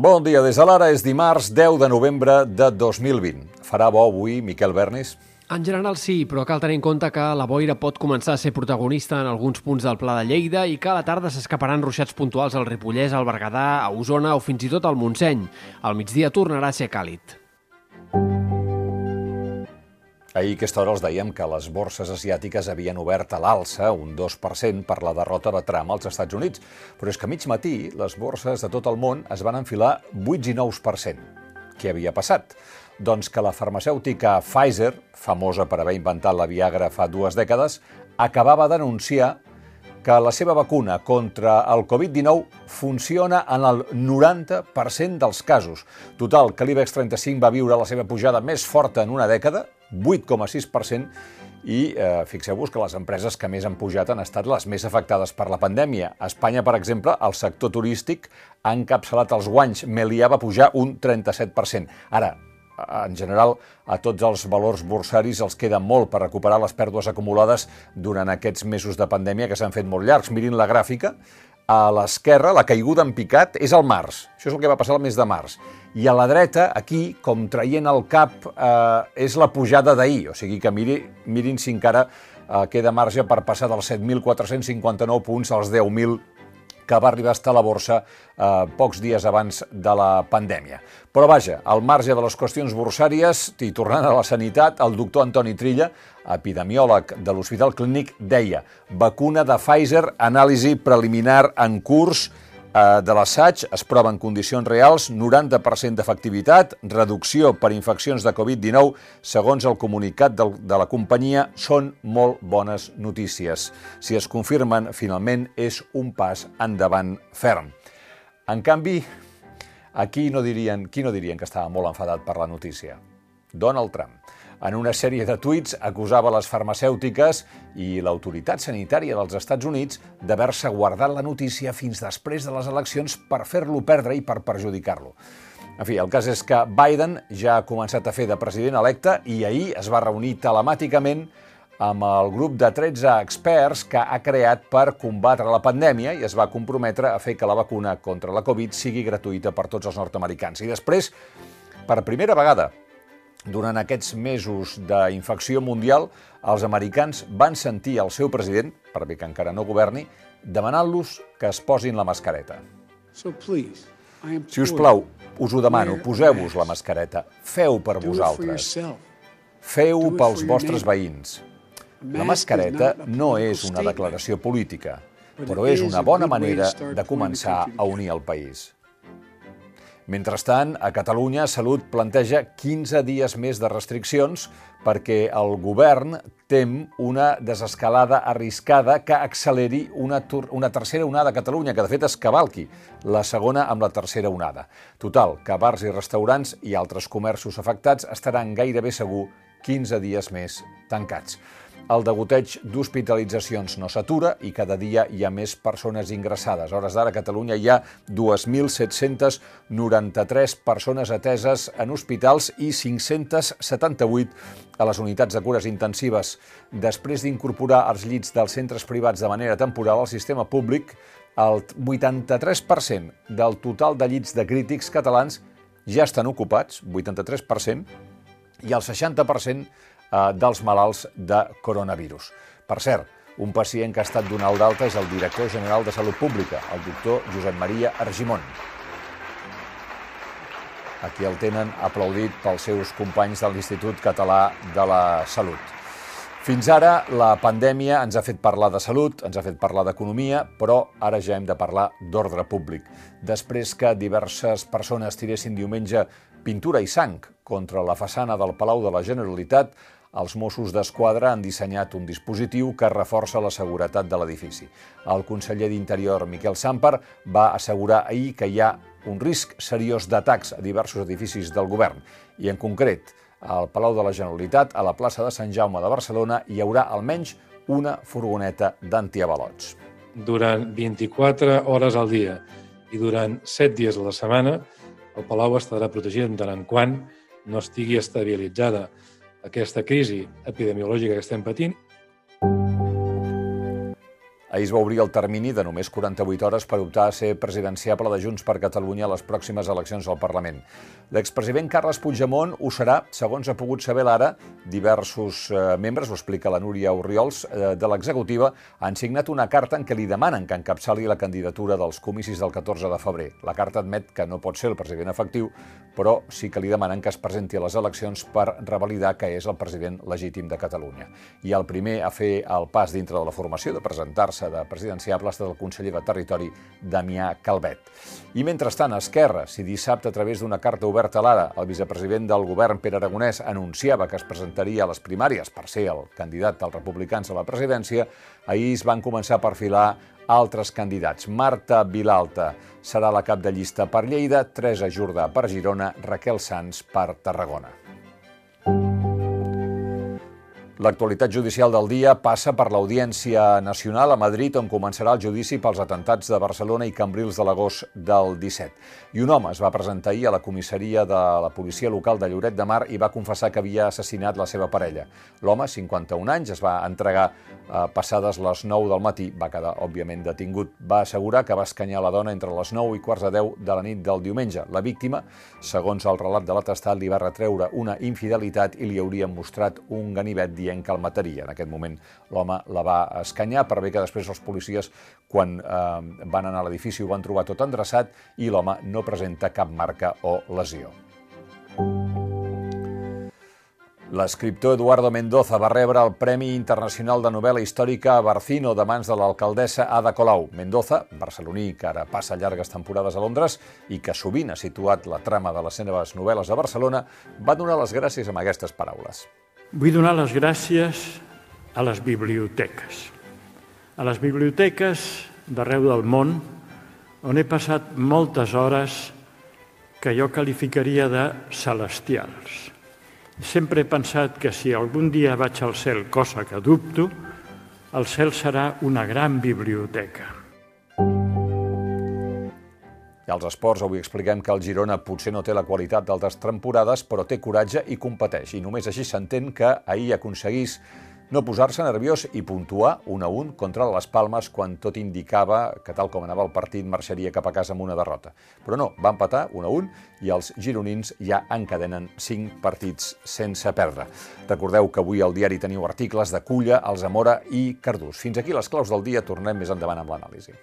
Bon dia, des de l'ara és dimarts 10 de novembre de 2020. Farà bo avui, Miquel Bernis? En general sí, però cal tenir en compte que la boira pot començar a ser protagonista en alguns punts del Pla de Lleida i que a la tarda s'escaparan ruixats puntuals al Ripollès, al Berguedà, a Osona o fins i tot al Montseny. Al migdia tornarà a ser càlid. Ahir a aquesta hora els dèiem que les borses asiàtiques havien obert a l'alça un 2% per la derrota de Trump als Estats Units, però és que a mig matí les borses de tot el món es van enfilar 8 i 9%. Què havia passat? Doncs que la farmacèutica Pfizer, famosa per haver inventat la Viagra fa dues dècades, acabava d'anunciar que la seva vacuna contra el Covid-19 funciona en el 90% dels casos. Total, que l'IBEX 35 va viure la seva pujada més forta en una dècada, 8,6%, i eh, fixeu-vos que les empreses que més han pujat han estat les més afectades per la pandèmia. A Espanya, per exemple, el sector turístic ha encapçalat els guanys. Melià va pujar un 37%. Ara, en general, a tots els valors borsaris els queda molt per recuperar les pèrdues acumulades durant aquests mesos de pandèmia que s'han fet molt llargs. Mirin la gràfica, a l'esquerra, la caiguda en picat, és el març. Això és el que va passar el mes de març. I a la dreta, aquí, com traient el cap, eh, és la pujada d'ahir. O sigui que miri, mirin si encara eh, queda marge per passar dels 7.459 punts als 10.000 que va arribar a estar a la borsa eh, pocs dies abans de la pandèmia. Però vaja, al marge de les qüestions borsàries, i tornant a la sanitat, el doctor Antoni Trilla, epidemiòleg de l'Hospital Clínic, deia vacuna de Pfizer, anàlisi preliminar en curs, de l'assaig es prova en condicions reals 90% d'efectivitat, reducció per infeccions de Covid-19, segons el comunicat de, de la companyia, són molt bones notícies. Si es confirmen, finalment és un pas endavant ferm. En canvi, aquí no dirien, qui no dirien que estava molt enfadat per la notícia? Donald Trump en una sèrie de tuits acusava les farmacèutiques i l'autoritat sanitària dels Estats Units d'haver-se guardat la notícia fins després de les eleccions per fer-lo perdre i per perjudicar-lo. En fi, el cas és que Biden ja ha començat a fer de president electe i ahir es va reunir telemàticament amb el grup de 13 experts que ha creat per combatre la pandèmia i es va comprometre a fer que la vacuna contra la Covid sigui gratuïta per tots els nord-americans. I després, per primera vegada, durant aquests mesos d'infecció mundial, els americans van sentir el seu president, per bé que encara no governi, demanant-los que es posin la mascareta. So please, si us plau, us ho demano, poseu-vos la mascareta. Feu per vosaltres. Feu pels vostres veïns. La mascareta no és una declaració política, però és una bona manera de començar a unir el país. Mentrestant, a Catalunya, Salut planteja 15 dies més de restriccions perquè el govern tem una desescalada arriscada que acceleri una, una tercera onada a Catalunya, que de fet es cavalqui la segona amb la tercera onada. Total, que bars i restaurants i altres comerços afectats estaran gairebé segur 15 dies més tancats. El degoteig d'hospitalitzacions no s'atura i cada dia hi ha més persones ingressades. A hores d'ara a Catalunya hi ha 2.793 persones ateses en hospitals i 578 a les unitats de cures intensives. Després d'incorporar els llits dels centres privats de manera temporal al sistema públic, el 83% del total de llits de crítics catalans ja estan ocupats, 83%, i el 60% eh, dels malalts de coronavirus. Per cert, un pacient que ha estat donat d'alta és el director general de Salut Pública, el doctor Josep Maria Argimon. Aquí el tenen aplaudit pels seus companys de l'Institut Català de la Salut. Fins ara, la pandèmia ens ha fet parlar de salut, ens ha fet parlar d'economia, però ara ja hem de parlar d'ordre públic. Després que diverses persones tiressin diumenge pintura i sang contra la façana del Palau de la Generalitat, els Mossos d'Esquadra han dissenyat un dispositiu que reforça la seguretat de l'edifici. El conseller d'Interior, Miquel Samper, va assegurar ahir que hi ha un risc seriós d'atacs a diversos edificis del govern i, en concret, al Palau de la Generalitat, a la plaça de Sant Jaume de Barcelona, hi haurà almenys una furgoneta d'antiavalots. Durant 24 hores al dia i durant 7 dies a la setmana, el Palau estarà protegit en tant en quant no estigui estabilitzada aquesta crisi epidemiològica que estem patint. Ahir es va obrir el termini de només 48 hores per optar a ser presidenciable de Junts per Catalunya a les pròximes eleccions al Parlament. L'expresident Carles Puigdemont ho serà, segons ha pogut saber l'ara, diversos eh, membres, ho explica la Núria Oriols, eh, de l'executiva, han signat una carta en què li demanen que encapçali la candidatura dels comicis del 14 de febrer. La carta admet que no pot ser el president efectiu, però sí que li demanen que es presenti a les eleccions per revalidar que és el president legítim de Catalunya. I el primer a fer el pas dintre de la formació de presentar-se plaça de presidenciable ha estat el conseller de Territori, Damià Calvet. I mentrestant, Esquerra, si dissabte a través d'una carta oberta a l'ara el vicepresident del govern, Pere Aragonès, anunciava que es presentaria a les primàries per ser el candidat dels republicans a la presidència, ahir es van començar a perfilar altres candidats. Marta Vilalta serà la cap de llista per Lleida, Teresa Jordà per Girona, Raquel Sans per Tarragona. L'actualitat judicial del dia passa per l'Audiència Nacional a Madrid, on començarà el judici pels atentats de Barcelona i Cambrils de l'agost del 17. I un home es va presentar ahir a la comissaria de la policia local de Lloret de Mar i va confessar que havia assassinat la seva parella. L'home, 51 anys, es va entregar eh, passades les 9 del matí, va quedar, òbviament, detingut. Va assegurar que va escanyar la dona entre les 9 i quarts de 10 de la nit del diumenge. La víctima, segons el relat de l'atestat, li va retreure una infidelitat i li haurien mostrat un ganivet dient dient que el mataria. En aquest moment l'home la va escanyar per bé que després els policies, quan eh, van anar a l'edifici, ho van trobar tot endreçat i l'home no presenta cap marca o lesió. L'escriptor Eduardo Mendoza va rebre el Premi Internacional de Novel·la Històrica Barcino de mans de l'alcaldessa Ada Colau. Mendoza, barceloní que ara passa llargues temporades a Londres i que sovint ha situat la trama de les seves novel·les a Barcelona, va donar les gràcies amb aquestes paraules. Vull donar les gràcies a les biblioteques. A les biblioteques d'arreu del món, on he passat moltes hores que jo qualificaria de celestials. Sempre he pensat que si algun dia vaig al cel, cosa que dubto, el cel serà una gran biblioteca. I als esports avui expliquem que el Girona potser no té la qualitat d'altres temporades, però té coratge i competeix. I només així s'entén que ahir aconseguís no posar-se nerviós i puntuar un a un contra les Palmes quan tot indicava que tal com anava el partit marxaria cap a casa amb una derrota. Però no, va empatar un a un i els gironins ja encadenen cinc partits sense perdre. Recordeu que avui al diari teniu articles de Culla, Alzamora i Cardús. Fins aquí les claus del dia, tornem més endavant amb l'anàlisi.